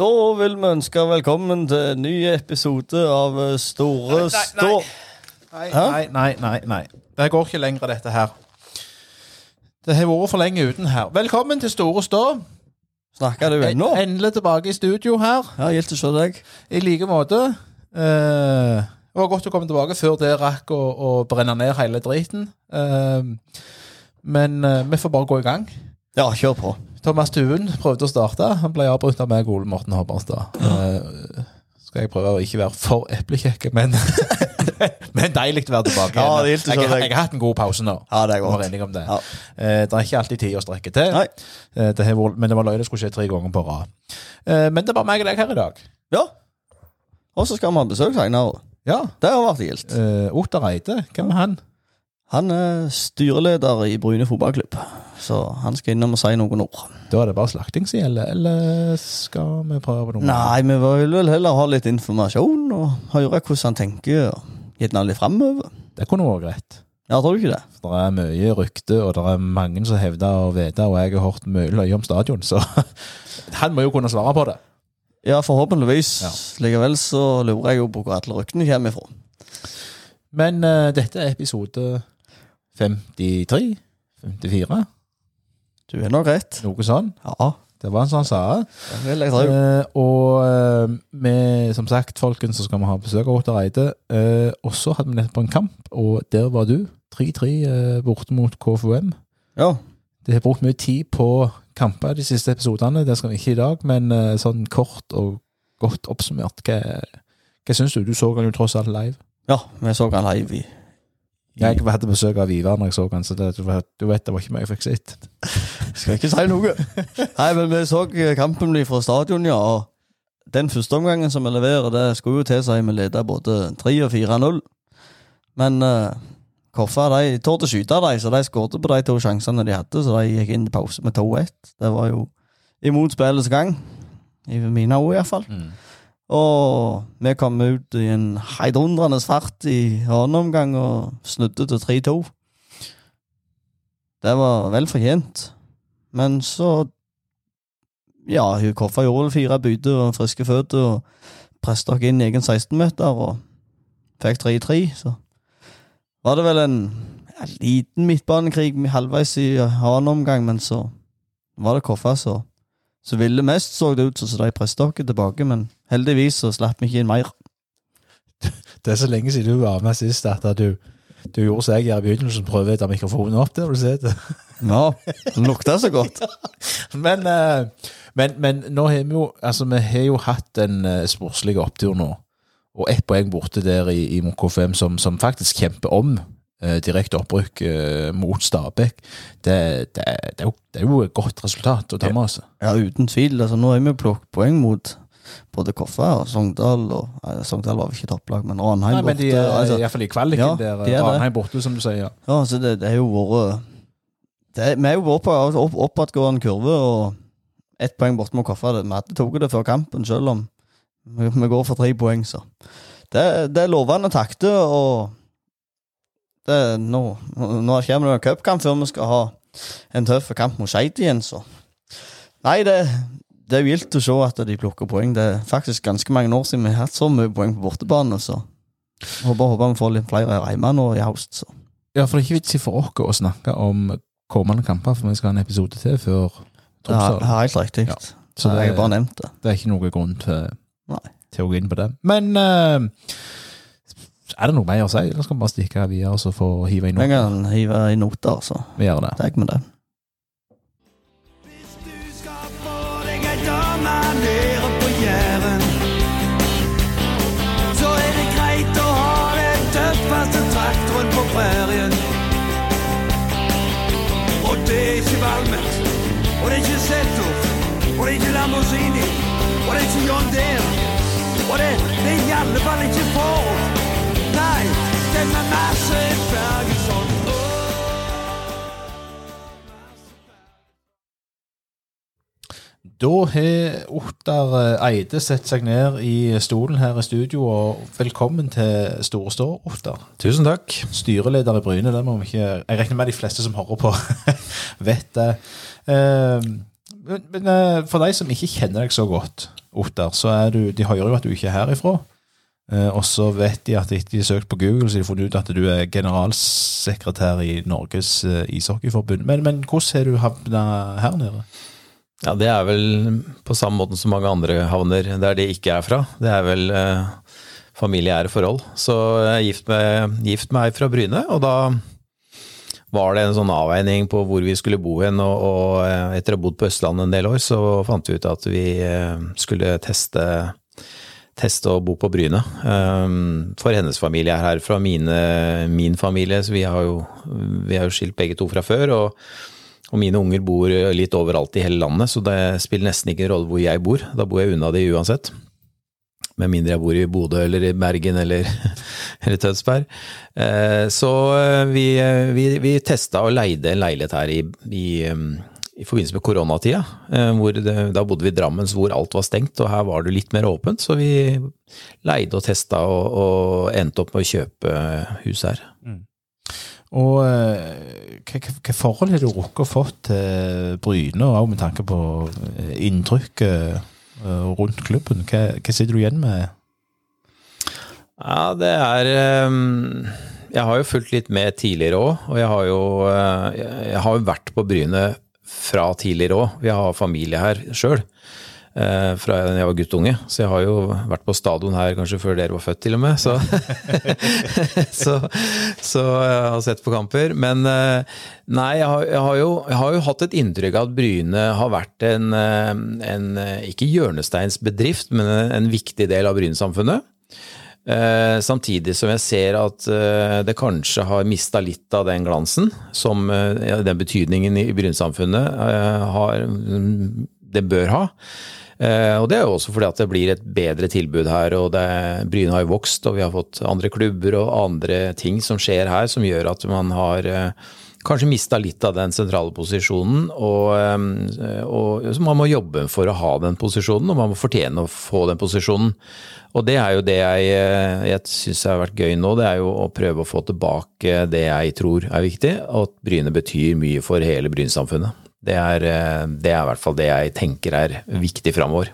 Da vil vi ønske velkommen til en ny episode av eh, Store Stå. Nei, nei, nei, nei, nei. Det går ikke lenger, dette her. Det har vært for lenge uten her. Velkommen til Store Stå. Snakker du ennå? Endelig tilbake i studio her. Ja, gildt å se deg. I like måte. Eh, det var godt å komme tilbake før det rakk å, å brenne ned hele driten. Eh, men eh, vi får bare gå i gang. Ja, kjør på. Thomas Tuen prøvde å starte. Han ble avbrutt av meg Ole Morten Håbernstad. Uh, skal jeg prøve å ikke være for eplekjekke, men Men deilig å være tilbake. Ja, jeg, jeg, jeg har hatt en god pause nå. Ja, det er godt. det. Ja. Eh, det er ikke alltid tid å strekke til. Eh, det vært- men det var løye det skulle skje tre ganger på rad. Eh, men det er bare meg og deg her i dag. Ja. Og så skal vi ha besøk senere. Ja. Det har vært gildt. Uh, Ottar Eide, hvem er han? Han er styreleder i Bryne fotballklubb, så han skal innom og si noen ord. Da er det bare slakting som gjelder, eller skal vi prøve noe? Nei, vi vil vel heller ha litt informasjon og høre hvordan han tenker, og gjerne litt framover. Det kunne vært greit. Ja, tror du ikke det? Det er mye rykte, og det er mange som hevder å vite, og jeg har hørt mye løye om stadion, så han må jo kunne svare på det. Ja, forhåpentligvis. Ja. Likevel så lurer jeg jo på hvor alle ryktene kommer ifra. Men uh, dette er episode 53? 54? Du er nok rett. Noe sånn. Ja, Det var en sånn sa. Eh, og eh, med, som sagt, folkens, så skal vi ha besøk av Ottar Eide. Eh, og så hadde vi nettopp en kamp, og der var du. 3-3 eh, borte mot KFUM. Ja. Det har brukt mye tid på kamper de siste episodene. Det skal vi ikke i dag, men eh, sånn kort og godt oppsummert. Hva, hva syns du? Du så han jo tross alt live. ja, vi så han live i Jeg hadde besøk av Ivar når jeg så han, så det, du, vet, du vet det var ikke mye jeg fikk sett. Skal ikke si noe. Nei, men vi så kampen bli fra stadion, ja. Og den første omgangen som vi leverer, det skulle jo til seg vi leda både 3 og 4-0. Men uh, Koffa de torde å skyte de, så de skåret på de to sjansene de hadde. Så de gikk inn til pause med 2-1. Det var jo imot spillets gang. I mine ord, iallfall. Mm. Og vi kom ut i en heidundrende fart i annen omgang og snudde til 3-2. Det var vel fortjent. Men så Ja, hun Koffa gjorde vel fire bytter og friske føtter og presset dere inn i egen 16-meter og fikk 3-3, så var det vel en ja, liten midtbanekrig halvveis i annen omgang, men så var det Koffa som så ville mest, så det ut som de presset dere tilbake, men heldigvis så slapp vi ikke inn mer. Det er så lenge siden du var med sist at du, du gjorde som jeg gjør i begynnelsen, prøver å ta mikrofonen opp der, har du sett det? Ja, den lukta så godt. Men, eh, men, men nå har vi jo Altså, vi har jo hatt en uh, sportslig opptur nå. Og ett poeng borte der i, i mot K5 som, som faktisk kjemper om eh, direkte opprykk eh, mot Stabæk. Det, det, det, er jo, et godt resultat å ta med seg. Ja, uten tvil. altså Nå har vi plukket poeng mot både Koffa og Sogndal. og nei, Sogndal var vel ikke topplag, men Ranheim Nei, men de er altså, iallfall i kvaliken Ja, der. de. Ranheim borte, som du sier. ja, så det, det er jo vært det Vi er jo vært på opp, oppadgående kurve, og ett poeng borte mot Koffa. det- Vi hadde tatt det før kampen, selv om vi, vi går for tre poeng, så Det, det er lovende takter, og det, nå, nå kommer det en cupkamp før vi skal ha en tøff kamp mot Skeid igjen, så Nei, det, det er vilt å se at de plukker poeng. Det er faktisk ganske mange år siden vi har hatt så mye poeng på bortebane, så håper, håper vi får litt flere hjemme nå i høst. Så. Ja, for det er ikke vits i for oss å snakke om kommende kamper, for vi skal ha en episode til før Tromsø. Ja, helt riktig. Ja. Så det, jeg har bare det, nevnt det. det er ikke noe grunn til, til å gå inn på det. Men eh, er det noe mer å si, eller skal vi bare stikke videre og så få hive i Jeg noe? kan hive i noter, så Vi gjør det. Takk med det. Hvis du skal få deg ei dame nede på Jæren, så er det greit å ha den tøffeste traktoren på prærien. Og det er ikke Valmet, og det er ikke Zetor, og det er ikke Lamborghini, og det er ikke John Deere. Og det, det er i alle fall ikke Ford. Nei, den er med masse Ferguson. Da har Ottar Eide sett seg ned i stolen her i studio, og velkommen til Store Stå, Ottar. Tusen takk. Styreleder i Bryne, det må vi ikke Jeg regner med de fleste som hører på, vet det. Eh, men men eh, for de som ikke kjenner deg så godt, Ottar, så er du De hører jo at du ikke er herifra. Eh, og så vet de at etter de har søkt på Google, så har de funnet ut at du er generalsekretær i Norges eh, ishockeyforbund. Men, men hvordan har du havna her nede? Ja, Det er vel på samme måten som mange andre havner der de ikke er fra. Det er vel eh, familiære forhold. Så jeg er gift med, ei fra Bryne, og da var det en sånn avveining på hvor vi skulle bo hen. Og, og eh, etter å ha bodd på Østlandet en del år, så fant vi ut at vi skulle teste, teste å bo på Bryne. Um, for hennes familie er her, fra mine, min familie, så vi, har jo, vi har, jo skilt begge to fra før. og og mine unger bor litt overalt i hele landet, så det spiller nesten ikke rolle hvor jeg bor. Da bor jeg unna de uansett. Med mindre jeg bor i Bodø eller i Bergen eller, eller Tønsberg. Eh, så vi, vi, vi testa og leide en leilighet her i, i, i forbindelse med koronatida. eh, Hvor det, da bodde vi i Drammen hvor alt var stengt, og her var det litt mer åpent. Så vi leide og testa og, og endte opp med å kjøpe hus her. Og eh, hva forhold har du rukket å fått til Bryne, og med tanke på eh, inntrykket rundt klubben? Hva, hva sitter du igjen med? Ja, det er um Jeg har jo fulgt litt med tidligere òg, og jeg har jo, jeg har jo vært på Bryne fra tidligere òg. Vi har familie her sjøl. Fra jeg var guttunge, så jeg har jo vært på stadion her kanskje før dere var født, til og med. Så, så, så jeg har sett på kamper. Men eh, nei, jeg har, jeg har, jo, jeg har jo hatt et inntrykk av at Bryne har vært en, eh, en eh, ikke hjørnesteinsbedrift, men en, en viktig del av Bryne-samfunnet. Eh, samtidig som jeg ser at eh, det kanskje har mista litt av den glansen, som eh, den betydningen i Bryne-samfunnet eh, har det bør ha. Og Det er jo også fordi at det blir et bedre tilbud her. og Bryne har jo vokst, og vi har fått andre klubber og andre ting som skjer her, som gjør at man har kanskje mista litt av den sentrale posisjonen. Og, og så man må jobbe for å ha den posisjonen, og man må fortjene å få den posisjonen. Og det er jo det jeg, eh, jeg syns har vært gøy nå, det er jo å prøve å få tilbake det jeg tror er viktig, og at Bryne betyr mye for hele Bryne-samfunnet. Det er, eh, det er i hvert fall det jeg tenker er viktig framover.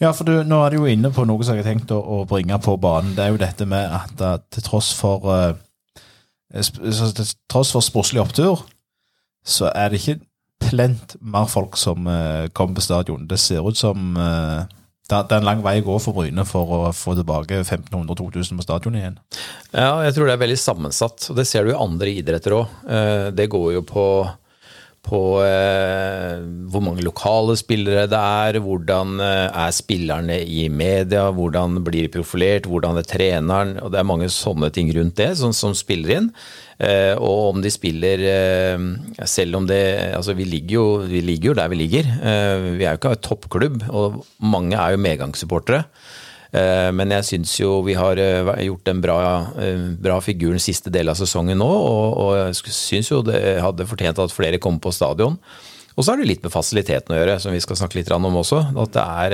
Ja, for du, nå er du jo inne på noe som jeg har tenkt å, å bringe på banen. Det er jo dette med at til tross for sp- så til tross for sportslig opptur, så er det ikke plent mer folk som eh, kommer på stadion. Det ser ut som eh, det er en lang vei å gå for Bryne for å få tilbake 1500-2000 på stadion igjen. Ja, jeg tror det er veldig sammensatt, og det ser du i andre idretter òg. Det går jo på, på eh, hvor mange lokale spillere det er, hvordan eh, er spillerne i media, hvordan blir de profilert, hvordan er treneren, og det er mange sånne ting rundt det som, som spiller inn. Eh, og om de spiller eh, Selv om det Altså, vi ligger jo, vi ligger jo der vi ligger. Eh, vi er jo ikke en toppklubb, og mange er jo medgangssupportere. Eh, Men jeg syns jo vi har eh, gjort en bra, eh, bra figur den siste delen av sesongen nå, og, og syns jo det hadde fortjent at flere kom på stadion. Og så har det litt med fasiliteten å gjøre, som vi skal snakke litt om også. At det er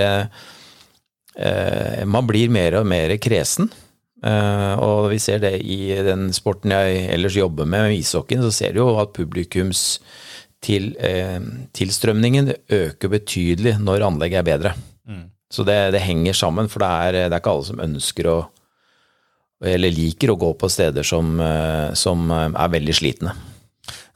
Man blir mer og mer kresen. Og vi ser det i den sporten jeg ellers jobber med, med ishockeyen, så ser du jo at publikums til, eh, øker betydelig når anlegget er bedre. Så det, det henger sammen, for det er, det er ikke alle som ønsker å eller liker å gå på steder som, eh, som eh, er veldig slitne.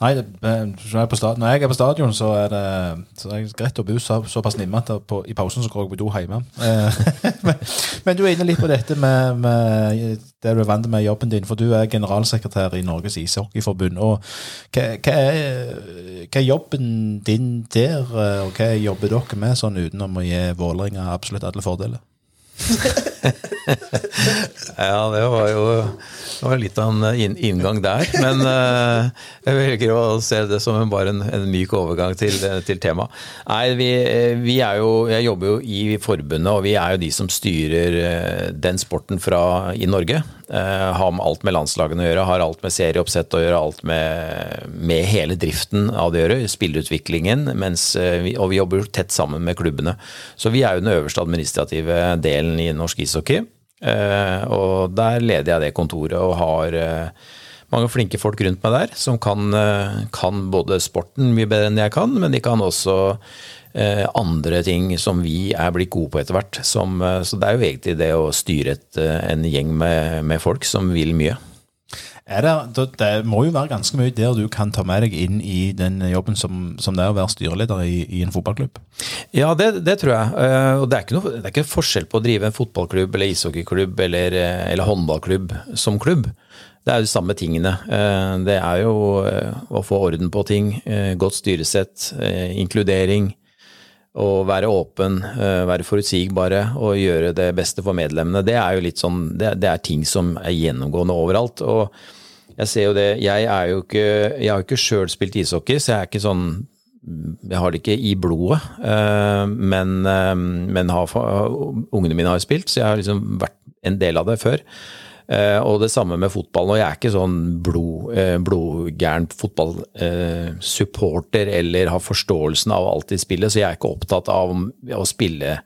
Nei, det, eh, når jeg stadion, når jeg er på stadion, så er det, så er det greit å bo så, såpass nimme at på, i pausen så går jeg på do hjemme. Eh, men, men du er inne litt på dette med, med det du er vant med jobben din, for du er generalsekretær i Norges ishockeyforbund. og hva, hva, er, hva er jobben din der, eh, og hva jobber dere med sånn utenom å gi Vålerenga absolutt alle fordeler? Ja, det var jo det var litt av en inngang der. Men eh, jeg velger å se det som bare en, en myk overgang til, til temaet. Nei, vi, vi er jo Jeg jobber jo i forbundet, og vi er jo de som styrer eh, den sporten fra, i Norge. Eh, har med alt med landslagene å gjøre, har alt med serieoppsett å gjøre, alt med, med hele driften av det å gjøre. Spilleutviklingen. eh, vi, og vi jobber jo tett sammen med klubbene. Så vi er jo den øverste administrative delen i norsk ishockey. Eh, og der leder jeg det kontoret og har eh, mange flinke folk rundt meg der som kan, eh, kan både sporten mye bedre enn jeg kan, men de kan også eh, andre ting som vi er blitt gode på etter hvert. Som, så det er jo egentlig det å styre et, en gjeng med, med folk som vil mye. Det, det må jo være ganske mye der du kan ta med deg inn i den jobben som, som det er å være styreleder i, i en fotballklubb. Ja, det, det tror jeg. Eh, Og det er, ikke noe, er ikke forskjell på å drive en fotballklubb eller ishockeyklubb eller, eh, eller håndballklubb som klubb. Det er jo de samme tingene. Eh, Det er jo å få orden på ting, godt styresett, inkludering. Å være åpen, være forutsigbare og gjøre det beste for medlemmene. Det er jo litt sånn, det er ting som er gjennomgående overalt. og jeg ser jo det, jeg er jo ikke, jeg har ikke sjøl spilt ishockey, så jeg er ikke sånn jeg har det ikke i blodet, eh, men, eh, men har, ungene mine har spilt, så jeg har liksom vært en del av det før. Eh, Og det samme med fotballen. Og jeg er ikke sånn blod, blodgæren fotballsupporter eller har forståelsen av alt i spillet, så jeg er ikke opptatt av å spille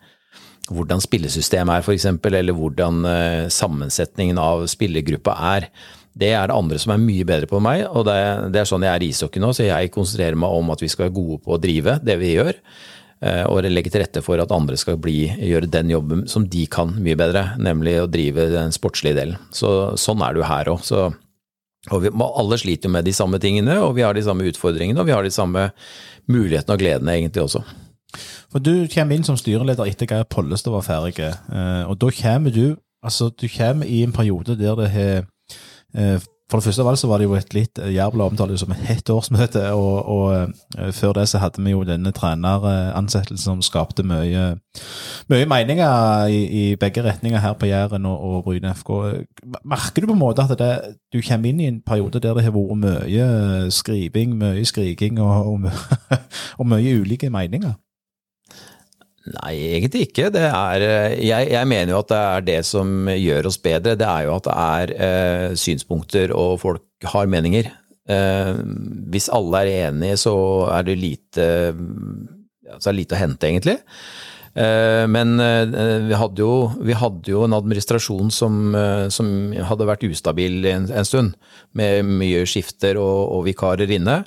hvordan spillesystemet er, f.eks., eller hvordan sammensetningen av spillergruppa er. Det er det andre som er mye bedre på enn meg, og det, det er sånn jeg er i ishockey nå, så jeg konsentrerer meg om at vi skal være gode på å drive det vi gjør, eh, og legge til rette for at andre skal bli, gjøre den jobben som de kan mye bedre, nemlig å drive den sportslige delen. Så, sånn er det jo her òg. Og vi, alle sliter jo med de samme tingene, og vi har de samme utfordringene, og vi har de samme mulighetene og gledene egentlig også. For du kommer inn som styreleder etter Geir Pollestad var ferdig, eh, og da kommer du altså du kommer i en periode der det har For det første av alt så var det jo et litt eh, omtale omtaler det som et hett årsmøte, og, og eh, før det så hadde vi jo denne treneransettelsen som skapte mye, mye meninger i, i begge retninger her på Jæren og, og Bryne FK. Merker du på en måte at det, du kommer inn i en periode der det har vært mye skriving, mye skriking og, og, og mye ulike meninger? Nei, egentlig ikke. Er, eh, jeg, jeg mener jo at det er det som gjør oss bedre. Det er jo at det er eh, synspunkter og folk har meninger. Eh, hvis alle er enige, så er det lite, ja, så er lite å hente, egentlig. Eh, men eh, vi, hadde jo, vi hadde jo en administrasjon som, som hadde vært ustabil en, en stund, med mye skifter og, og vikarer inne.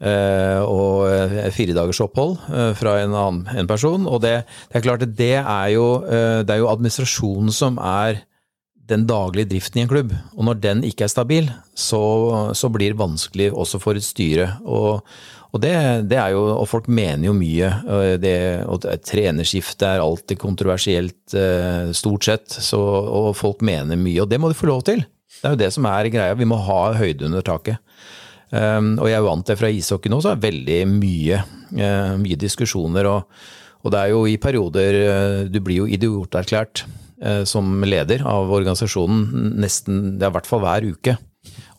Eh, og eh, fire dagers opphold eh, fra en annen en person. Og det, det er klart at det er jo, det er jo administrasjonen som er den daglige driften i en klubb. Og når den ikke er stabil, så, så blir det vanskelig også for et styre. Og, og det, det er jo, og folk mener jo mye. Det, og trenerskifte er alltid kontroversielt, stort sett. Så, og folk mener mye, og det må de få lov til. Det er jo det som er greia. Vi må ha høyde under taket. Um, og jeg er vant til fra ishockey nå, så er det veldig mye, eh, mye diskusjoner. Og, og det er jo i perioder eh, Du blir jo idioterklært eh, som leder av organisasjonen nesten, det er i hvert fall hver uke.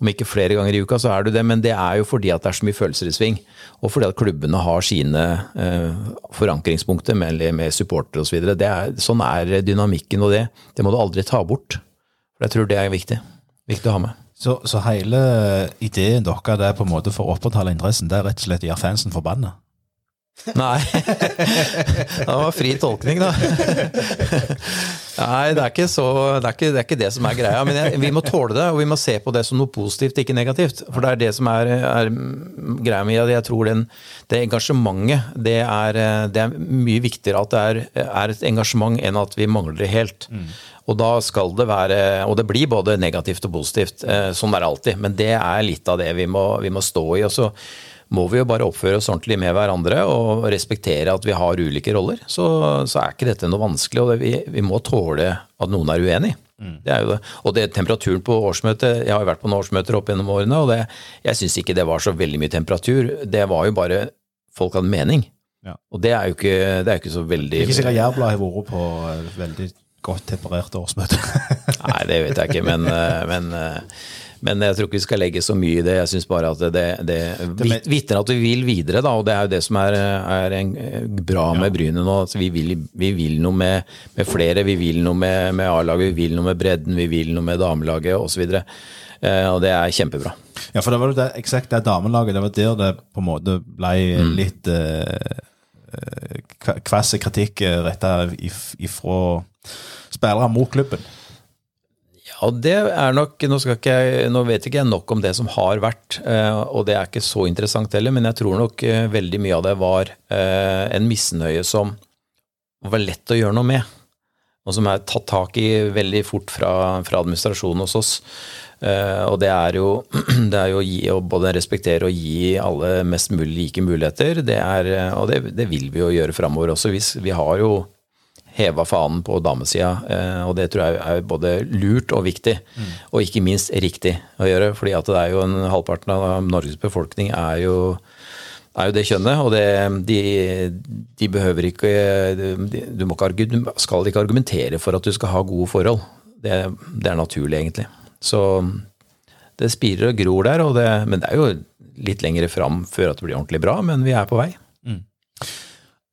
Om ikke flere ganger i uka, så er du det, men det er jo fordi at det er så mye følelser i sving. Og fordi at klubbene har sine eh, forankringspunkter med, med supportere osv. Sånn er dynamikken, og det, det må du aldri ta bort. For jeg tror det er viktig. Viktig å ha med. Så, så hele ideen deres det er på en måte for å opprettholde interessen, det er rett og slett å gjøre fansen forbanna? Nei. Det var fri tolkning, da. Nei, det er ikke, så, det, er ikke, det er ikke det som er greia. Men jeg, vi må tåle det, og vi må se på det som noe positivt, ikke negativt. For det er det som er, er greia mi. Jeg tror den, det engasjementet, det er, det er mye viktigere at det er, et engasjement enn at vi mangler det helt. Og da skal det være Og det blir både negativt og positivt. eh, Sånn er det alltid. Men det er litt av det vi må, vi må stå i. og så må vi jo bare oppføre oss ordentlig med hverandre og respektere at vi har ulike roller. Så, så er ikke dette noe vanskelig, og det, vi, vi må tåle at noen er uenig. Det er jo det. Og det temperaturen på årsmøtet Jeg har jo vært på noen årsmøter opp gjennom årene, og det, jeg syns ikke det var så veldig mye temperatur. Det var jo bare folk hadde mening. Ja. Og det er jo ikke, det er ikke så veldig Ikke sikkert Jærbladet har vært på eh, veldig godt temperert årsmøte. Nei, det vet jeg ikke, men, eh, men, eh, men jeg tror ikke vi skal legge så mye i det. Jeg syns bare at det, det vit- vitner at vi vil videre, da, og det er jo det som er, er en, bra med Bryne nå. Altså, vi, vil, vi vil noe med, med flere, vi vil noe med, med A-laget, vi vil noe med bredden, vi vil noe med damelaget osv. Og, eh, og det er kjempebra. Ja, for det var jo det, eksakt det damelaget, det var der det på en måte ble litt mm. eh, kvass kritikk eh, retta ifra spillere mot klubben. Ja, det er nok, nå, ikke nå vet ikke jeg nok om det som har vært, eh, og det er ikke så interessant heller, men jeg tror nok eh, veldig mye av det var eh, en misnøye som var lett å gjøre noe med. Og som er tatt tak i veldig fort fra, fra administrasjonen hos oss. Og det er jo, det er jo å, gi, å både respektere og gi alle mest mulig like muligheter. Det er, og det, det vil vi jo gjøre framover også. Hvis, vi har jo heva fanen på damesida, eh, og det tror jeg er både lurt og viktig. Og ikke minst riktig å gjøre, fordi at det er jo en halvparten av Norges befolkning er jo er jo det kjønnet, og det, de, de behøver ikke de, Du må ikke, du skal ikke argumentere for at du skal ha gode forhold. Det, det er naturlig, egentlig. Så det spirer og gror der, og det, men det er jo litt lengre fram før at det blir ordentlig bra, men vi er på vei.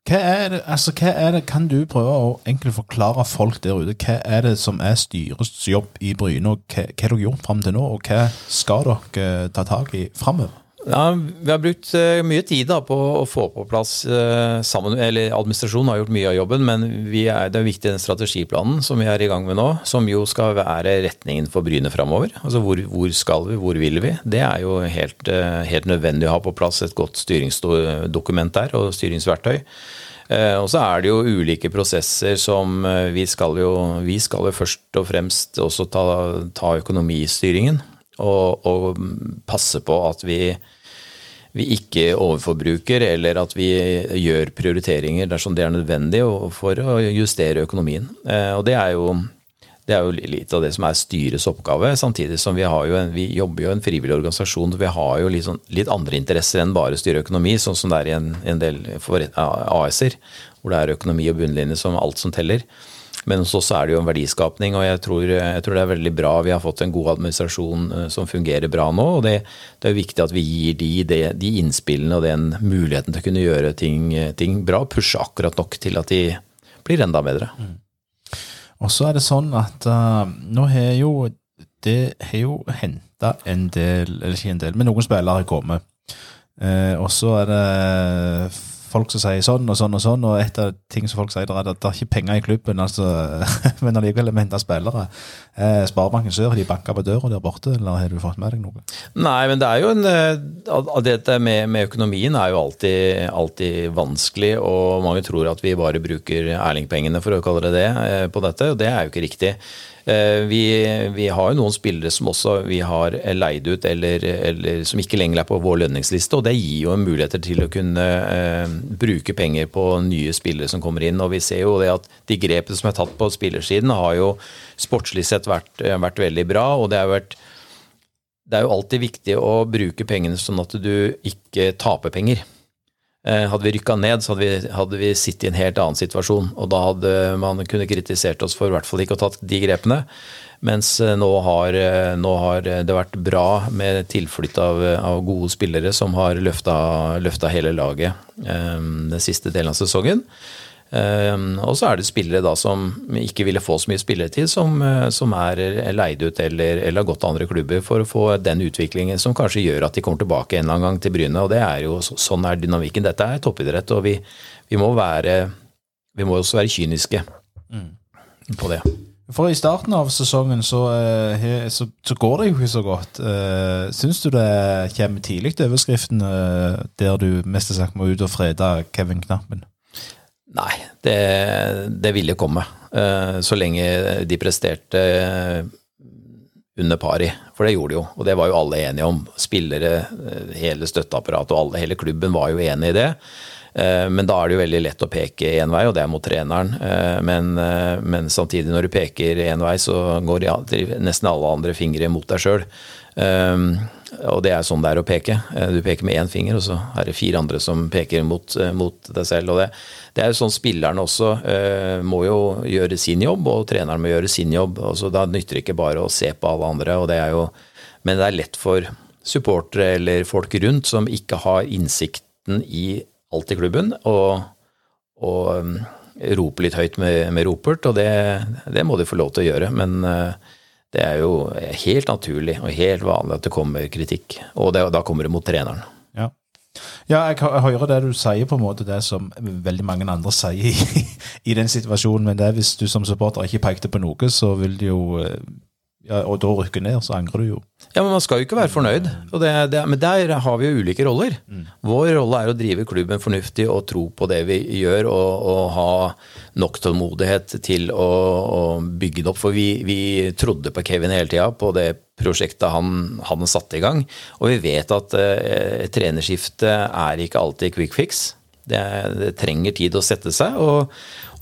Hva er det, altså, hva er det, Kan du prøve å enkelt forklare folk der ute hva er det som er styrets jobb i Bryne, og hva, har dere gjort fram til nå, og hva skal dere eh, ta tak i framover? Ja, Vi har brukt eh, mye tid da, på å få på plass eh, sammen, eller Administrasjonen har gjort mye av jobben, men er, det er viktig den strategiplanen som vi er i gang med nå, som jo skal være retningen for Bryne framover. Altså hvor, hvor skal vi, hvor vil vi? Det er jo helt, eh, helt nødvendig å ha på plass et godt styringsdokument der, og styringsverktøy. Og så er det jo ulike prosesser som vi skal jo Vi skal jo først og fremst også ta, ta økonomistyringen. Og, og passe på at vi, vi ikke overforbruker, eller at vi gjør prioriteringer dersom det er nødvendig for å justere økonomien. Eh, Og det er jo det er jo litt av det som er styrets oppgave, samtidig som vi, har en, vi jobber jo i en frivillig organisasjon. Vi har jo litt, sånn, litt andre interesser enn bare styre økonomi, sånn som det er i en, en del AS-er, hvor det er økonomi og bunnlinje som alt som teller. Men hos oss er det jo en verdiskapning, og jeg tror, jeg tror det er veldig bra. Vi har fått en god administrasjon eh, som fungerer bra nå, og det, det er viktig at vi gir de, de, de innspillene og den muligheten til å kunne gjøre ting, ting bra, pushe akkurat nok til at de blir enda bedre. Og så er det sånn at uh, nå har jo det har jo henta en del, eller ikke en del, men noen spillere har kommet. Eh, og så er det folk som sier sånn og sånn og sånn, og et av ting som folk sier, er at det er ikke penger i klubben, altså, men allikevel er vi spillere. Eh, Sparebanken Sør, har de banka på døra der borte, eller har du fått med deg noe? Nei, men det er jo en eh, Dette med, med økonomien er jo alltid, alltid vanskelig, og mange tror at vi bare bruker Erling-pengene, for å kalle det det, eh, på dette, og det er jo ikke riktig. Eh, Vi, vi har jo noen spillere som også vi har leid ut, eller, eller som ikke lenger er på vår lønningsliste, og det gir jo muligheter til å kunne bruke penger på nye spillere som kommer inn. Og vi ser jo det at de grepene som er tatt på spillersiden, har jo sportslig sett vært, eh, vært veldig bra, og det har vært det er jo alltid viktig å bruke pengene sånn at du ikke taper penger. Eh, Hadde vi rykka ned, så hadde vi, hadde vi sittet i en helt annen situasjon. Og da hadde man kunne kritisert oss for i hvert fall ikke å tatt de grepene. Mens eh, nå har, eh, nå har det vært bra med tilflytt av, av gode spillere som har løfta, hele laget eh, den siste delen av sesongen. Um, og så er det spillere da som ikke ville få så mye spilletid, som, eh, som er leid ut eller, eller har gått til andre klubber for å få den utviklingen som kanskje gjør at de kommer tilbake en eller annen gang til Bryne. og det er jo Sånn er dynamikken. Dette er toppidrett, og vi, vi må være vi må også være kyniske på det. For i starten av sesongen så, eh, så, så går det jo ikke så godt. Uh, Syns du det kommer tidlig til overskriften eh, der du mest sagt må ut og frede Kevin Knappen? Nei, det, det ville komme. eh, Så lenge de presterte eh, under pari, for det gjorde de jo. Og det var jo alle enige om. Spillere, eh, hele støtteapparatet og alle, hele klubben var jo enig i det. Eh, Men da er det jo veldig lett å peke én vei, og det er mot treneren. Eh, Men, eh, men samtidig, når du peker én vei, så går nesten alle andre fingre mot deg sjøl. Og det er sånn det er å peke. Du peker med én finger, og så er det fire andre som peker mot, mot deg selv. Og det, det er jo sånn spillerne også må jo gjøre sin jobb, og treneren må gjøre sin jobb. Altså, da nytter det ikke bare å se på alle andre. Det jo, men det er lett for supportere eller folk rundt som ikke har innsikten i alt i klubben, og, og um, rope litt høyt med, med ropert, og det, det må de få lov til å gjøre. Men eh, det er jo helt naturlig og helt vanlig at det kommer kritikk, og det, da kommer det mot treneren. Ja. ja, jeg, hører det du sier, på en måte det som veldig mange andre sier i, i den situasjonen. Men det er hvis du som supporter ikke pekte på noe, så vil det jo eh, ja, og da rykker ned, så angrer du jo. Ja, men Man skal jo ikke være fornøyd. Og det, det, men der har vi jo ulike roller. Vår rolle er å drive klubben fornuftig og tro på det vi gjør, og, og ha nok tålmodighet til å, å bygge det opp. For vi, vi trodde på Kevin hele tida, på det prosjektet han, han satte i gang. Og vi vet at eh, trenerskifte er ikke alltid quick fix. Det, det trenger tid å sette seg. og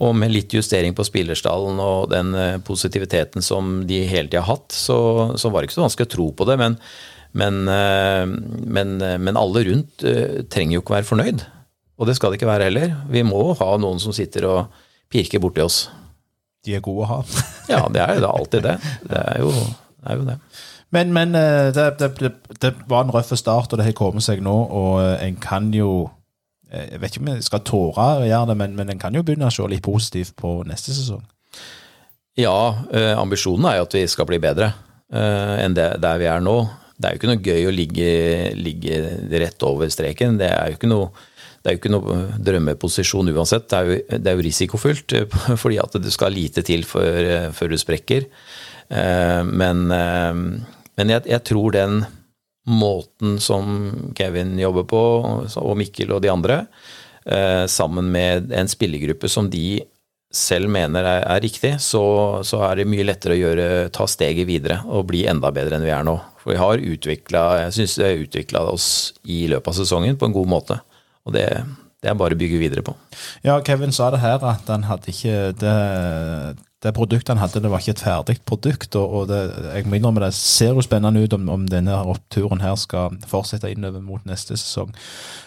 og med litt justering på spillerstallen og den eh, positiviteten som de hele tida har hatt, så, så, var det ikke så vanskelig å tro på det. Men, men, eh, men, eh, men alle rundt trenger jo ikke være fornøyd. Og det skal det ikke være heller. Vi må ha noen som sitter og pirker borti oss. De er gode å ha. ja, det er jo da alltid det. Det er jo det. Er jo det. Men, men det, det, det, var en røff start, og det har kommet seg nå. Og en kan jo jeg vet ikke om jeg skal tåre å gjøre det, men, men en kan jo begynne å se litt positivt på neste sesong. Ja, eh, ambisjonen er jo at vi skal bli bedre eh, enn det, der vi er nå. Det er jo ikke noe gøy å ligge, ligge rett over streken. Det er jo ikke noe, det er jo ikke noe drømmeposisjon uansett. Det er, jo, det er jo risikofylt, fordi at det skal lite til før, før du sprekker. Men, men jeg, jeg tror den måten som Kevin jobber på, og Mikkel og de andre, eh, sammen med en spillergruppe som de selv mener er, er riktig, så, så, er det mye lettere å gjøre, ta steget videre og bli enda bedre enn vi er nå. For vi har utvikla, jeg synes vi har utvikla oss i løpet av sesongen på en god måte. Og det, det er bare å bygge videre på. Ja, Kevin sa det her, at han hadde ikke det, det produktet han hadde, det var ikke et ferdig produkt. og, og det, jeg må innrømme det ser jo spennende ut om, om denne oppturen her skal fortsette innover mot neste sesong.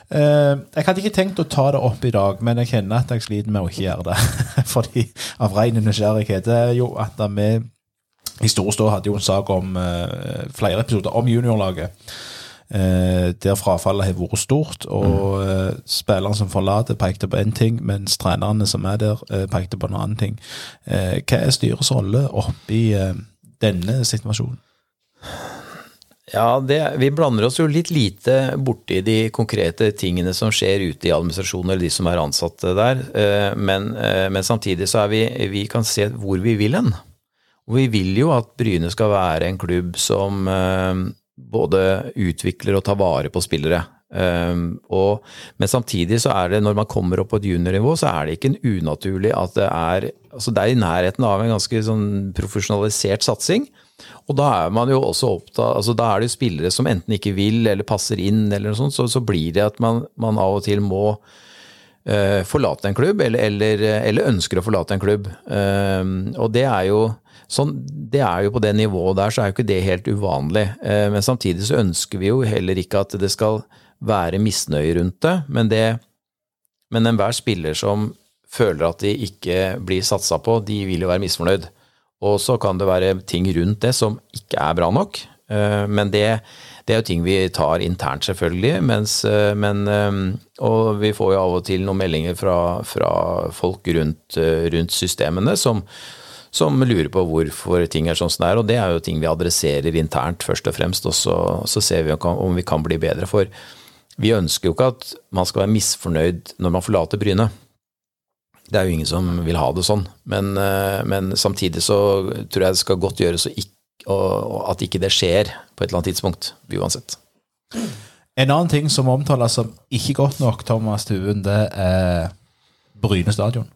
Eh, jeg hadde ikke tenkt å ta det opp i dag, men jeg kjenner at jeg sliter med å ikke gjøre det. Fordi Av ren nysgjerrighet. Det er jo at vi i Storstå hadde jo en sak om eh, flere episoder om juniorlaget eh, der frafallet har vært stort. Og mm. eh, spillerne som forlater, pekte på én ting, mens trenerne som er der, eh, pekte på en annen ting. Hva er styrets rolle oppi denne situasjonen? Ja, det, Vi blander oss jo litt lite borti de konkrete tingene som skjer ute i administrasjonen, eller de som er ansatte der. Men, men samtidig så er vi, vi kan se hvor vi vil hen. Og vi vil jo at Bryne skal være en klubb som både utvikler og tar vare på spillere. Um, og, men samtidig så er det, når man kommer opp på et juniornivå, så er det ikke en unaturlig at det er altså Det er i nærheten av en ganske sånn profesjonalisert satsing. Og da er man jo også opptatt altså Da er det jo spillere som enten ikke vil eller passer inn, eller noe sånt, så, så blir det at man, man av og til må uh, forlate en klubb, eller, eller, eller, ønsker å forlate en klubb. Um, og det er jo Sånn, det er jo På det nivået der så er jo ikke det helt uvanlig. Eh, men samtidig så ønsker vi jo heller ikke at det skal være misnøye rundt det. Men, det, men enhver spiller som føler at de ikke blir satsa på, de vil jo være misfornøyd. Og så kan det være ting rundt det som ikke er bra nok. Eh, men det, det er jo ting vi tar internt, selvfølgelig. Mens, eh, men, og vi får jo av og til noen meldinger fra, fra folk rundt, rundt systemene som, som lurer på hvorfor ting er sånn som det er. Og det er jo ting vi adresserer internt, først og fremst. Og så, så ser vi om vi kan bli bedre. For vi ønsker jo ikke at man skal være misfornøyd når man forlater Bryne. Det er jo ingen som vil ha det sånn. Men, eh, men samtidig så tror jeg det skal godt gjøres at ikke det skjer på et eller annet tidspunkt. Uansett. En annen ting som omtales som ikke godt nok, Thomas Tuen, det er Bryne stadion.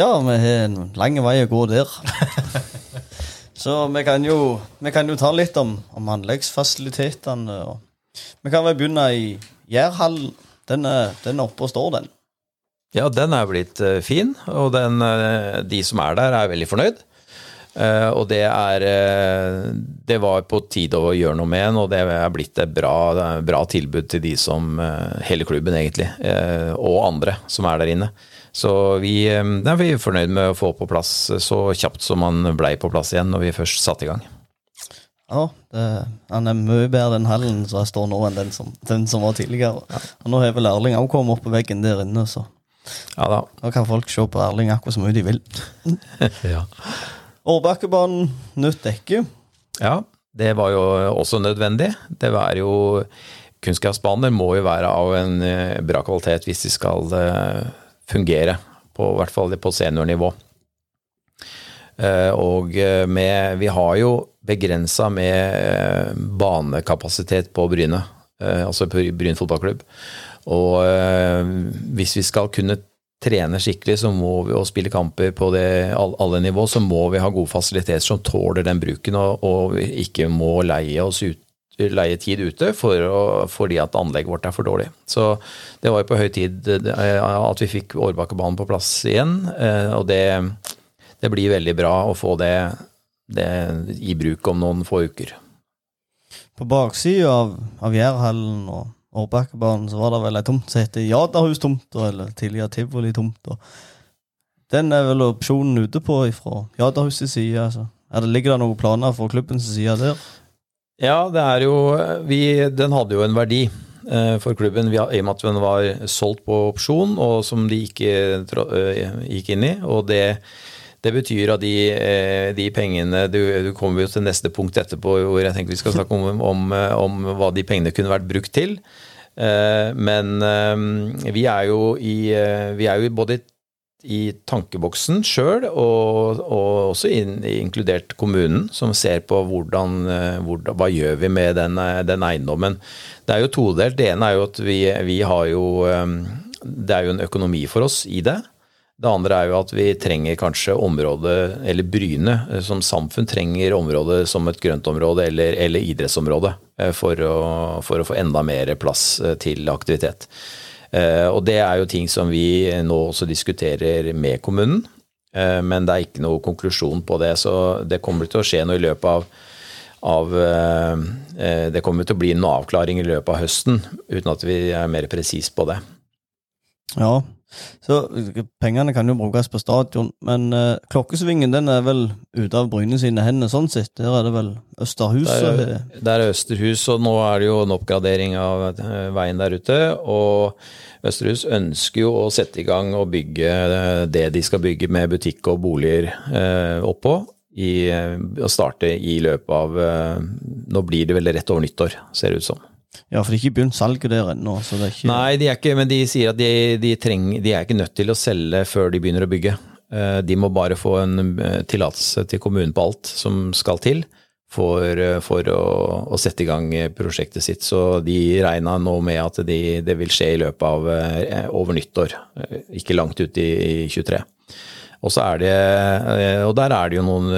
Ja, vi har en lang vei å gå der. Så vi kan jo, vi kan jo ta litt om, om anleggsfasilitetene. Vi kan vel begynne i Jærhallen. Den, den er oppe og står, den. Ja, den er blitt uh, fin, og den, uh, de som er der, er veldig fornøyd. Uh, og det er Det var på tide å gjøre noe med den, og det er blitt et bra, bra tilbud til de som Hele klubben, egentlig. og andre som er der inne. Så vi eh, er vi fornøyd med å få på plass så kjapt som man blei på plass igjen når vi først satte i gang. Ja, det, han er mye bedre den hallen som står nå, enn den som, den som var tidligere. Ja. Og Nå har vel Erling òg kommet opp på veggen der inne, så ja da. nå kan folk se på Erling akkurat så mye de vil. ja. Årbakkebanen, nytt dekke. Ja, det var jo også nødvendig. Det var jo Kunstgressbaner må jo være av en eh, bra kvalitet hvis de skal eh, fungere, på, i hvert fall på seniornivå. Eh, og eh, med, vi har jo begrensa med eh, banekapasitet på Bryne, altså Bryn fotballklubb. Og hvis vi skal kunne trene skikkelig så må vi, og spille kamper på det, alle nivå, så må vi ha gode fasiliteter som tåler den bruken, og, og ikke må leie oss ut leie tid ute for å, fordi at anlegget vårt er for dårlig. Så det var jo på høy tid eh, at vi fikk Årbakkebanen på plass igjen. eh, Og det, det blir veldig bra å få det, det i bruk om noen få uker. På baksida av, av Jærhallen og Årbakkebanen så var det vel ei tomt som heter Jaderhustomta, eller tidligere Tivoli-tomta. Den er vel opsjonen ute på fra Jadahus' side. Altså. Er det, ligger det noen planer fra klubbens side der? Ja, det er jo vi, Den hadde jo en verdi eh, for klubben i og med at den var solgt på opsjon, og som de ikke eh, gikk inn i. og det det betyr at de, eh, de pengene du, du kommer jo til neste punkt etterpå hvor jeg tenker vi skal snakke om, om, om hva de pengene kunne vært brukt til. Men vi er jo i er jo både i tankeboksen sjøl, og, og også in, inkludert kommunen, som ser på hvordan, eh, hvordan Hva gjør vi med den, eh, den eiendommen. Det er jo todelt. Det ene er jo at vi, vi har jo eh, Det er jo en økonomi for oss i det. Det andre er jo at vi trenger kanskje området, eller Bryne som samfunn trenger området som et grøntområde eller, eller idrettsområde for å, for å få enda mer plass til aktivitet. Eh, Og det er jo ting som vi nå også diskuterer med kommunen, eh, men det er ikke noe konklusjon på det. Så det kommer til å skje noe i løpet av, av eh, Det kommer til å bli noe avklaring i løpet av høsten, uten at vi er mer presis på det. Ja. Så pengene kan jo brukes på stadion, men uh, klokkesvingen den er vel ute av Bryne sine hender sånn sett. Der er det vel Østerhus? Det er, det er Østerhus, og nå er det jo en oppgradering av eh, veien der ute. Og Østerhus ønsker jo å sette i gang og bygge eh, det de skal bygge med butikk og boliger oppå. I, å starte i løpet av Nå blir det vel rett over nyttår, ser det ut som. Ja, for de har ikke begynt salget der ennå. ikke... Nei, de ikke, men de sier at de, de, trenger, de er ikke nødt til å selge før de begynner å bygge. Eh, De må bare få en eh, tillatelse til kommunen på alt som skal til for, eh, for å, å sette i gang prosjektet sitt. Så de regna nå med at de, det vil skje i løpet av over nyttår, ikke langt ut i, i 23. Og det, og der er det jo noen,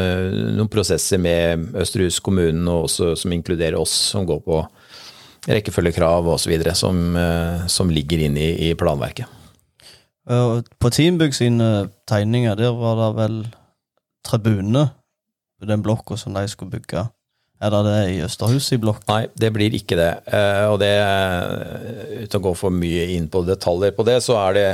noen prosesser med Østerhus kommunen som inkluderer oss, som går på rekkefølgekrav osv. Som, eh, som ligger inne i, i planverket. På Teambygg sine tegninger, der var det vel tribune på den blokka som de skulle bygge. Er det det i Østerhuset i blokk? Nei, det blir ikke det. Eh, Og det, eh, uten å gå for mye inn på detaljer på det, så er det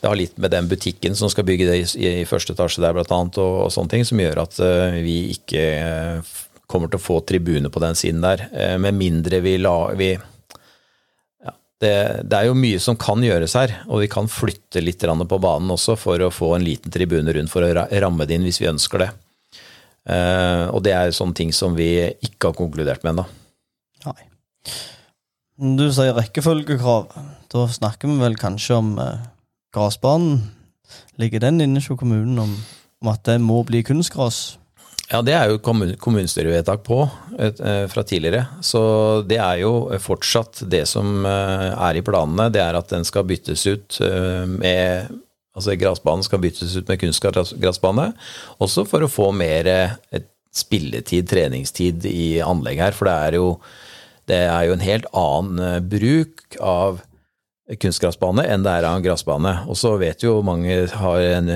det har litt med den butikken som skal bygge det i, i første etasje der, blant annet, og, og sånne ting, som gjør at eh, vi ikke eh, kommer til å få tribune på den siden der. Eh, Med mindre vi la vi, ja, det, det er jo mye som kan gjøres her, og vi kan flytte litt på banen også for å få en liten tribune rundt for å ramme det inn hvis vi ønsker det. Eh, og det er sånne ting som vi ikke har konkludert med ennå. Nei. Du sier rekkefølgekrav. Da snakker vi vel kanskje om eh, grasbanen. Ligger den inne hos kommunen om, om at det må bli kunstgras? Ja, det er jo kommun kommunestyrevedtak på eh, fra tidligere. Så det er jo fortsatt det som eh, er i planene. Det er at den skal byttes ut eh, med Altså gressbanen skal byttes ut med kunstgressbane. Også for å få mer spilletid, treningstid i anlegget her. For det er jo, det er jo en helt annen bruk av kunstgressbane enn det er av en grasbane. Og så vet jo mange har en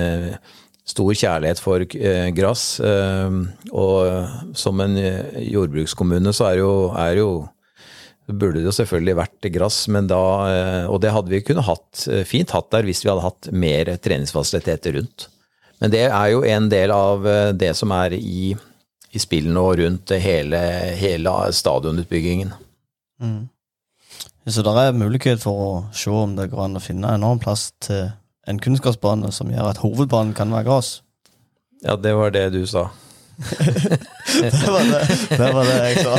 stor kjærlighet for eh, gress. eh, og som en eh, jordbrukskommune så er jo, er jo burde det jo selvfølgelig vært gress, og det hadde vi kunne hatt, fint hatt der hvis vi hadde hatt mer treningsfasiliteter rundt. Men det er jo en del av det som er i, i spillene og rundt hele, hele stadionutbyggingen. Så det er mulighet for å se om det går an å finne en annen plass til en kunnskapsbane som gjør at hovedbanen kan være gress. Ja, det var det du sa. Det var det, det, var det jeg sa.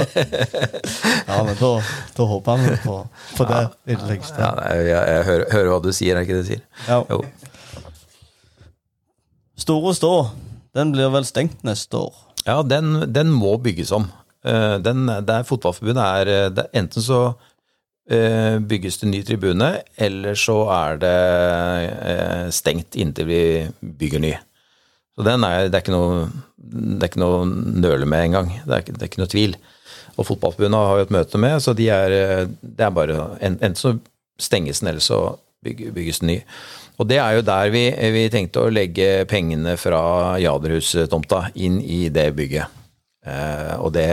Ja, men da, da håper vi på, på det i det lengste. Ja, jeg, jeg, jeg hører, hører hva du sier, er det ikke det du sier? Ja. Jo. Store Stå, den blir vel stengt neste år? Ja, den, den må bygges om. Eh, Den, der Fotballforbundet er eh, Enten så bygges det ny tribune, eller så er det eh, stengt inntil vi bygger ny. Så er, det, er noe, det er ikke noe nøle med engang. Det, er det er ikke noe tvil. Og Fotballforbundet har jo et møte med, så de er, eh, det er bare Enten så stenges den, eller så bygges den ny. Og det er jo der vi, vi tenkte å legge pengene fra Jaderhus-tomta inn i det bygget. Eh, og det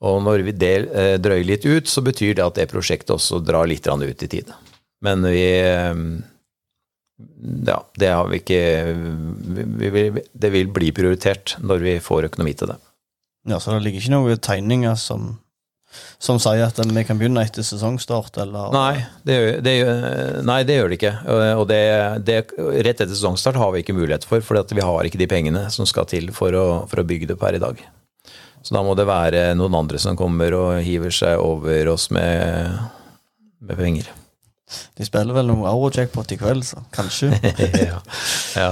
og når vi del, eh, drøyer litt ut, så betyr det at det prosjektet også drar litt ut i tid. Men vi eh, Ja, det har vi ikke vi, vi, vi, Det vil bli prioritert når vi får økonomi til det. Ja, Så det ligger ikke noen tegninger som, som sier at vi kan begynne etter sesongstart, eller Nei, det det, nei, det gjør det ikke. Og det, det, rett etter sesongstart har vi ikke mulighet for, for vi har ikke de pengene som skal til for å, for å bygge det per i dag. Så da må det være noen andre som kommer og hiver seg over oss med, med penger. De spiller vel noe Eurojackpot i kveld, så kanskje. ja. ja.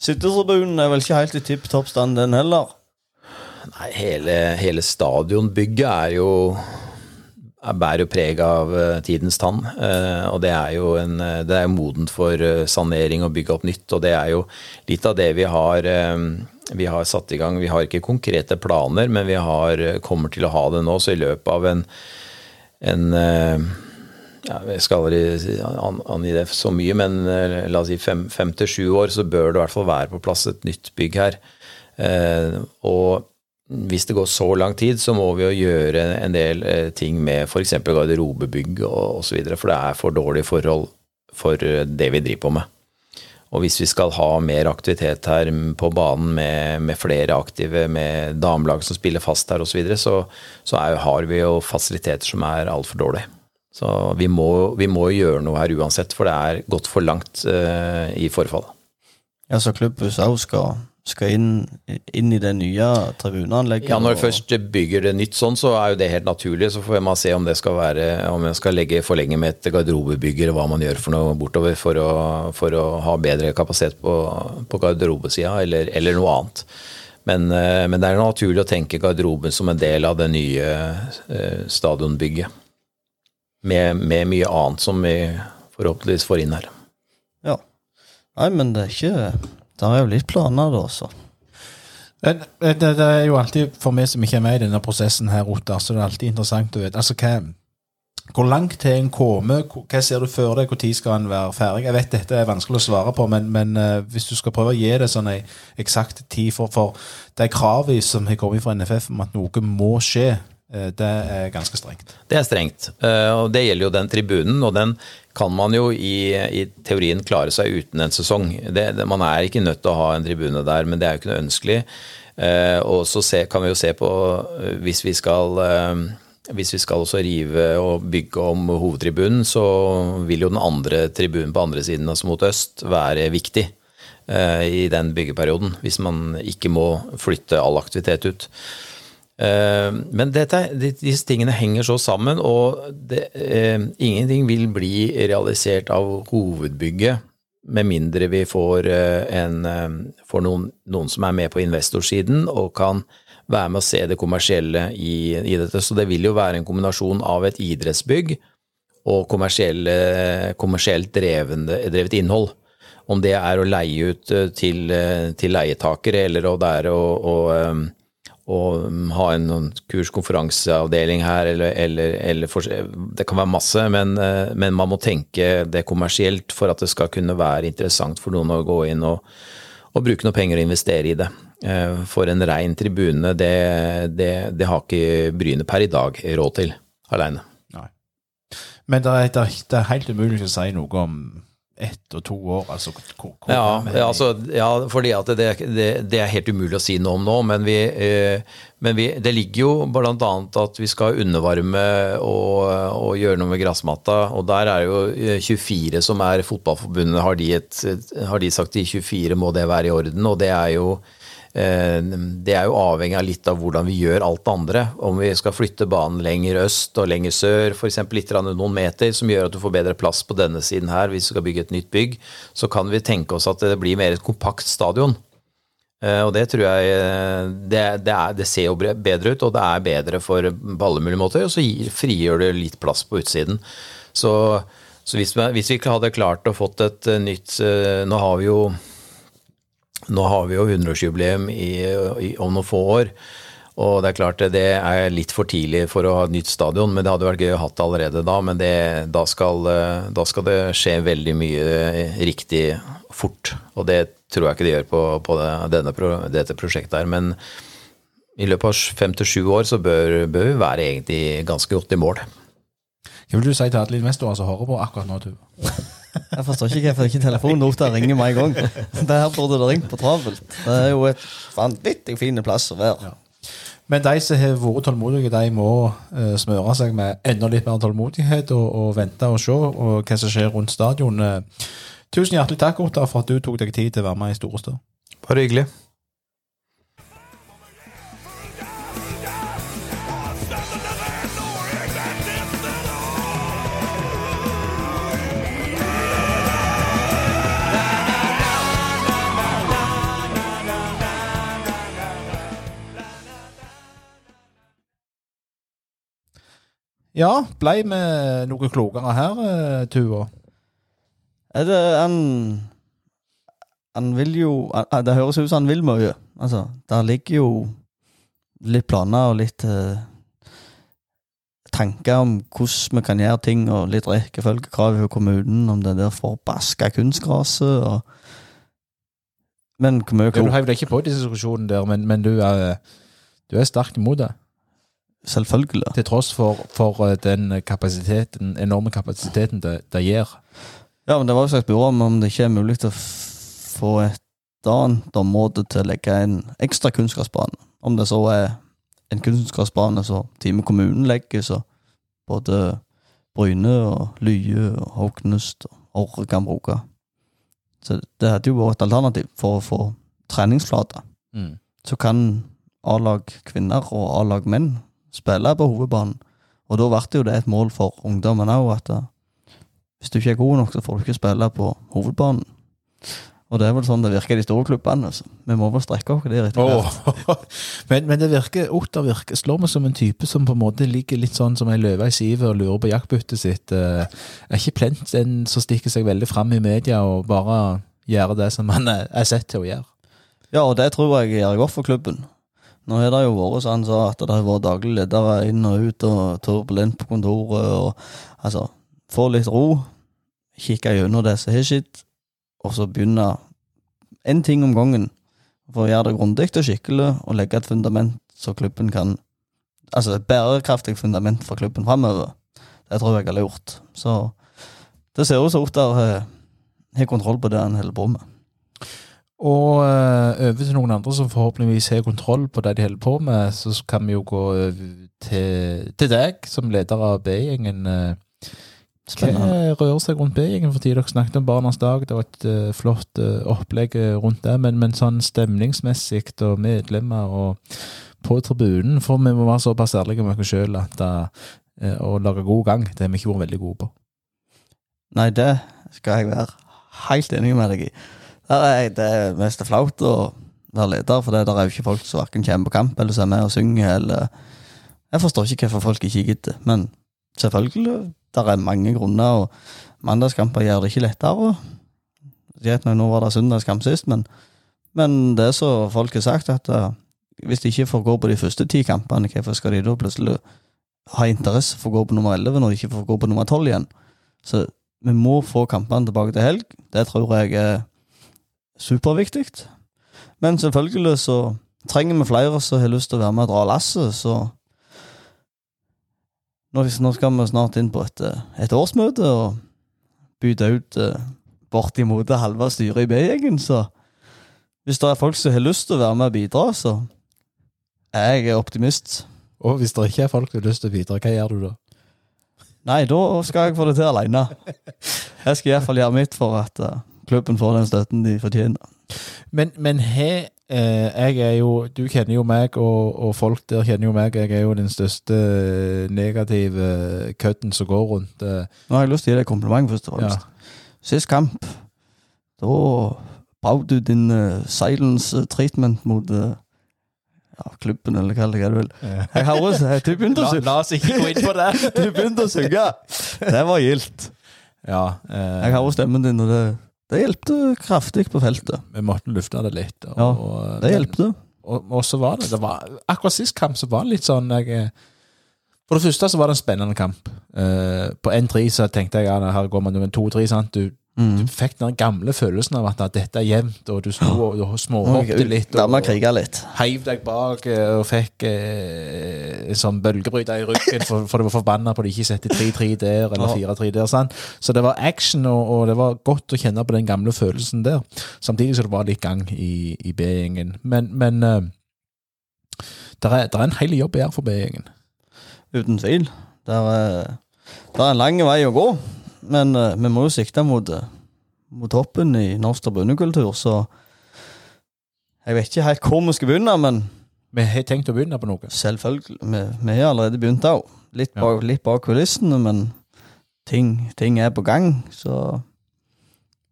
Sittetribunen er vel ikke helt i tipp topp stand, den heller. Nei, hele, hele stadionbygget er jo er bærer jo preg av eh, tidens tann. eh, og det er jo en, eh, det er modent for sanering og bygge opp nytt. Og det er jo litt av det vi har, vi har satt i gang. Vi har ikke konkrete planer, men vi har, eh, kommer til å ha det nå. Så i løpet av en, en eh, ja, jeg skal aldri angi det så mye, men eh, la oss si fem, fem til sju år, så bør det i hvert fall være på plass et nytt bygg her. Og hvis det går så lang tid, så må vi jo gjøre en del ting med f.eks. garderobebygg osv., for det er for dårlige forhold for det vi driver på med. Og hvis vi skal ha mer aktivitet her på banen med, med flere aktive, med damelag som spiller fast her osv., så, videre, så, så er, har vi jo fasiliteter som er altfor dårlige. Så vi må, vi må gjøre noe her uansett, for det er gått for langt uh, i forfallet. Ja, så klubbhuset òg skal, skal inn, inn i det nye tribuneanlegget. Ja, når du først bygger det nytt sånn, så er jo det helt naturlig. Så får man se om det skal være Om jeg skal legge forlenge med et garderobebygg, eller hva man gjør for noe bortover for å, for å ha bedre kapasitet på, på garderobesida, eller, eller noe annet. Men, eh, men det er naturlig å tenke garderoben som en del av det nye eh, stadionbygget. Med, med mye annet som vi forhåpentligvis får inn her. Ja. Nei, men det er ikke Det er jo litt planer, da, så. Det, det, det er jo alltid, for meg som ikke er med i denne prosessen her, Ottar, så det er alltid interessant å vite. Altså, hva, hvor langt til en kommer? Hva ser du for deg? Når skal en være ferdig? Jeg vet dette er vanskelig å svare på, men, men eh, hvis du skal prøve å gi det sånn ei eksakt tid for, for de kravene som har kommet fra NFF om at noe må skje, det er ganske strengt. Det er strengt, eh, og det gjelder jo den tribunen, og den kan man jo i, i teorien klare seg uten en sesong. Det, man er ikke nødt til å ha en tribune der, men det er jo ikke noe ønskelig. Eh, og så kan vi jo se på, eh, hvis vi skal eh, hvis vi skal også rive og bygge om hovedtribunen, så vil jo den andre tribunen på andre siden, altså mot øst, være viktig eh, i den byggeperioden. Hvis man ikke må flytte all aktivitet ut. Eh, Men dette, disse tingene henger så sammen, og det, eh, ingenting vil bli realisert av hovedbygget med mindre vi får, eh, en, eh, får noen, noen som er med på investorsiden og kan være med å se det kommersielle i, i dette. Så det vil jo være en kombinasjon av et idrettsbygg og kommersielt drevende, drevet innhold. Om det er å leie ut til, til leietakere, eller om det er å, å, eh, å ha en kurs-konferanseavdeling her, eller, eller, eller for, Det kan være masse, men, eh, men man må tenke det kommersielt for at det skal kunne være interessant for noen å gå inn og, og bruke noe penger og investere i det. Eh, For en rein tribune, det, det, det har ikke Bryne per i dag råd til aleine. Men det er- det er helt umulig å si noe om ett og to år, altså Ja, ja, altså, ja, fordi at det, det, det er helt umulig å si noe om nå, men, vi, eh, men vi, det ligger jo annet at vi skal undervarme og, og gjøre noe med gressmatta, og der er jo eh, 24 som er fotballforbundet, har de, et, har de sagt i 24 må det være i orden, og det er jo eh, det er jo avhengig av litt av hvordan vi gjør alt det andre. Om vi skal flytte banen lenger øst og lenger sør, f.eks. litt noen meter, som gjør at du får bedre plass på denne siden her hvis du skal bygge et nytt bygg, så kan vi tenke oss at det blir mer et kompakt stadion. Eh, Og det tror jeg eh, det, det, er, det ser jo bedre ut, og det er bedre for på alle mulige måter. Og så frigjør det litt plass på utsiden. Så, så hvis, vi, hvis vi hadde klart å fått et eh, nytt eh, Nå har vi jo nå har vi jo 100-årsjubileum i, i, om noen få år. Og det er klart det er litt for tidlig for å ha et nytt stadion, men det hadde vært gøy å ha det allerede da. Men det, da, skal, eh, da skal det skje veldig mye eh, riktig fort. Og det tror jeg ikke det gjør på, på denne, dette prosjektet her. Men i løpet av fem til sju år så bør, bør vi være egentlig ganske godt i mål. Hva vil du si til alle investorer som hører på akkurat nå, Tuva? Jeg forstår ikke hvorfor ikke telefonnota ringer meg en gang. Det her burde det ringt på travelt. Det er jo et vanvittig fin plass å være. Men de som har vært tålmodige, de må uh, smøre seg med enda litt mer tålmodighet og, og vente og se og hva som skjer rundt stadion. Eh, tusen hjertelig takk, Otta, for at du tok deg tid til å være med i Storestad. Bare hyggelig. Ja, blei vi noe klokere her, eh, Tuva? Er det han Han vil jo han- Det høres ut som han vil mye. Altså, der ligger jo litt planer og litt eh, tanker om hvordan vi kan gjøre ting, og litt rekkefølgekrav i kommunen om det der forbaska kunstgraset og Men hvor mye Ja, Du klok heiv deg ikke på diskusjonen der, men, men du, er, du er sterkt imot det. Selvfølgelig. Til tross for, for eh, den kapasiteten, enorme kapasiteten det, det gir. Ja, men det var jo sagt byrå om om det ikke er mulig å få et annet område til å legge en ekstra kunnskapsbane. Om det så er en kunnskapsbane som Time kommunen legger, så både Bryne og Lye og Håknust og Orre kan bruke. Så det hadde jo vært et alternativ for å få treningsflater. Mm. Så kan A-lag kvinner og A-lag menn spille på hovedbanen. Og da ble jo det et mål for ungdommen òg, at eh, hvis du ikke er god nok, så får du ikke spille på hovedbanen. Og det er vel sånn det virker i de store klubbene. Så. Vi må vel strekke oss dit. Åh. men, men det virker, Otter virker, slår meg som en type som på en måte ligger litt sånn som ei løve i sivet og lurer på jaktbyttet sitt. Eh, Er ikke plent en som stikker seg veldig fram i media og bare gjør det som han er er sett til å gjøre. Ja, og det tror jeg gjør godt for klubben. Nå har det jo vært sånn så at det har vært daglig ledere inn og ut, og turbulent på kontoret, og altså Få litt ro, kikke gjennom det som har skjedd, og så begynne én ting om gangen. For å gjøre det grundig og skikkelig, og legge et fundament så klubben kan Altså et bærekraftig fundament for klubben framover. Det tror jeg er lurt. Så det ser ut som Ottar har- har kontroll på det han holder på med. Og over til noen andre som forhåpentligvis har kontroll på det de holder på med, så kan vi jo gå til, til deg som leder av B-gjengen. Hva rører seg rundt B-gjengen for tida? Dere snakket om Barnas dag, det var et uh, flott uh, opplegg rundt det, men, men sånn stemningsmessig og medlemmer og på tribunen, for vi må være såpass ærlige med oss sjøl at uh, å lage god gang, det har vi ikke vært veldig gode på. Nei, det skal jeg være helt enig med deg i. Er det er mest flaut å være leder, for det der er jo ikke folk som hverken kommer på kamp eller som er med og synger, eller Jeg forstår ikke hvorfor folk ikke gidder, men selvfølgelig, der er mange grunner, og mandagskamper gjør det ikke lettere. Greit nok, nå var det søndagskamp sist, men, men det så folk har sagt, at eh, hvis de ikke får gå på de første ti kampene, hvorfor skal de da plutselig ha interesse for å gå på nummer 11 når de ikke får gå på nummer 12 igjen? Så vi må få kampene tilbake til helg. Det tror jeg er superviktig. Men selvfølgelig så trenger vi flere som har lyst til å være med og dra lasset, så nå, skal vi snart inn på et, et årsmøte og bytte ut eh, bortimot halve styret i B-gjengen, så hvis det er folk som har lyst til å være med og bidra, så er jeg optimist. Og hvis det ikke er folk som har lyst til å bidra, hva gjør du da? Nei, da skal jeg få det til alene. Jeg skal iallfall gjøre mitt for at eh, klubben får den støtten de fortjener. Men, men he, eh, jeg er jo Du kjenner jo meg, og, og folk der kjenner jo meg. Jeg er jo den største negative kødden som går rundt. eh. Nå har jeg lyst til å gi deg kompliment først og fremst. Sist kamp, da Brau du din uh, silence eh, treatment mot uh, ja, klubben, eller hva det vil. Jeg har også, du begynte å synge. la oss ikke gå inn på det. Du begynte å synge. Det var gildt. Ja, eh, Jeg har også stemmen din, og det, det hjelpte kraftig på feltet. vi måtte lufte det litt. Og, Ja, Det hjelpte. Og, og så var det, det var, Akkurat sist kamp så var det litt sånn jeg, eh, For det første så var det en spennende kamp. Uh, på 1-3 så tenkte jeg ja, her går man jo en 2-3. sant? Du, Mm. du fikk den gamle følelsen av at, dette er jevnt, og du sto og du småhoppet litt. Og, og litt. heiv deg bak eh, og fikk eh, en sånn bølgebryter i ryggen for, for du var forbanna på at de ikke setter 3-3 der eller 4-3 der. sant? Så det var action, og, og det var godt å kjenne på den gamle følelsen der. Samtidig som det var litt gang i, i B-gjengen. Men, men eh, det er, er en hel jobb gjøre for B-gjengen. Uten tvil. Det er, er en lang vei å gå, men uh, vi må jo sikte mot, eh, mot toppen i norsk tribunekultur, så jeg vet ikke helt hvor vi skal begynne, men Vi har tenkt å begynne på noe. selvfølgelig, vi, vi har allerede begynt òg. Litt, Ja. litt bak kulissene, men ting, ting er på gang, så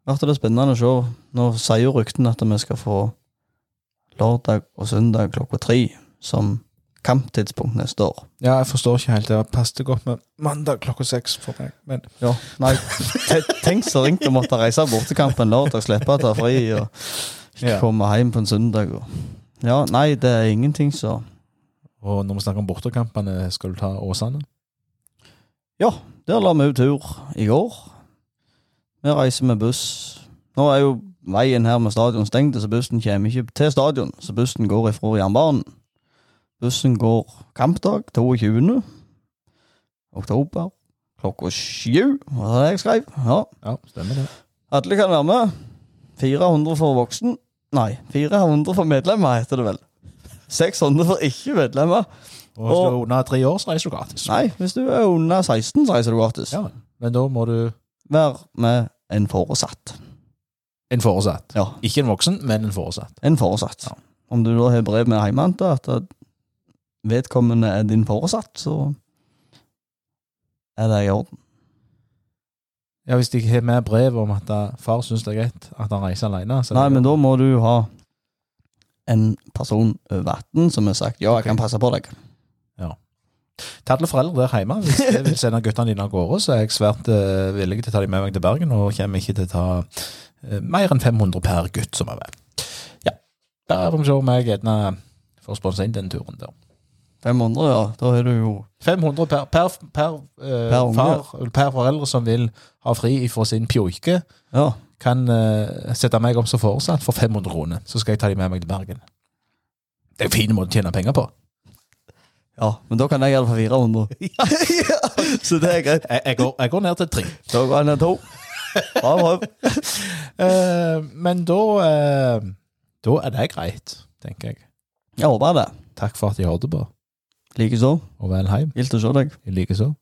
blir det spennende å se. Nå sier jo ryktene at vi skal få lørdag og søndag klokka tre som kamptidspunkt står. Ja, jeg forstår ikke helt. Det passet godt med mandag klokka seks for meg. Men Ja, nei, tenk så ringt å måtte reise bortekamp en lørdag, slippe å ta fri og Ja. komme hjem på en søndag. Og. Ja, nei, det er ingenting så Og når vi snakker om bortekampene, skal du ta Åsane? Ja, der la vi ut tur i går. Vi reiser med buss. Nå er jo veien her med stadion stengt, så bussen kommer ikke til stadion. Så bussen går ifra jernbanen. Bussen går kampdag 22. oktober klokka sju. Var det jeg skrev? Ja. Ja, stemmer det. Alle kan være med. 400 for voksen. Nei, 400 for medlemmer, heter det vel. 600 for ikke-medlemmer. Og hvis du er under tre år, så reiser du gratis. Nei, hvis du er under 16, så reiser du gratis. Ja, men da må du Være med en foresatt. En foresatt. Ja, Ikke en voksen, men en foresatt. en foresatt. Ja. Om du da har brev med hjemme at at vedkommende er din foresatt, så er det i orden. Ja, Hvis de har med brev om at far syns det er greit at han reiser alene så Nei, men da må du ha en person over 18 som har sagt ja, jeg kan passe på deg. Ja. Til alle foreldre der hjemme, hvis jeg vil sende guttene dine av gårde, så er jeg svært uh, villig til å ta dem med meg til Bergen, og kommer ikke til å ta uh, mer enn 500 per gutt som er med. Ja. Der får vi se om jeg gjerne får sponsa inn den turen der. 500, ja. Da er du jo 500 per, per, per, eh, Per unge. far, eller per foreldre som vil ha fri fra sin pjoike, Ja. kan eh, sette meg om som foresatt for 500 kroner. Så skal jeg ta dem med meg til Bergen. Det er en fin måte å tjene penger på. ja. Men da kan jeg gjøre det for 400. ja, så det er greit. Jeg, jeg, går, jeg går ned til tre. Da går jeg ned to. Bra prøv. Eh, men da eh, Da er det greit, tenker jeg. Jeg håper det. Takk for at de hørte på, Likeså. og vel heim. Gildt å se deg. Likeså.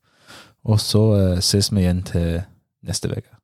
Og så uh, ses vi igjen til neste uke.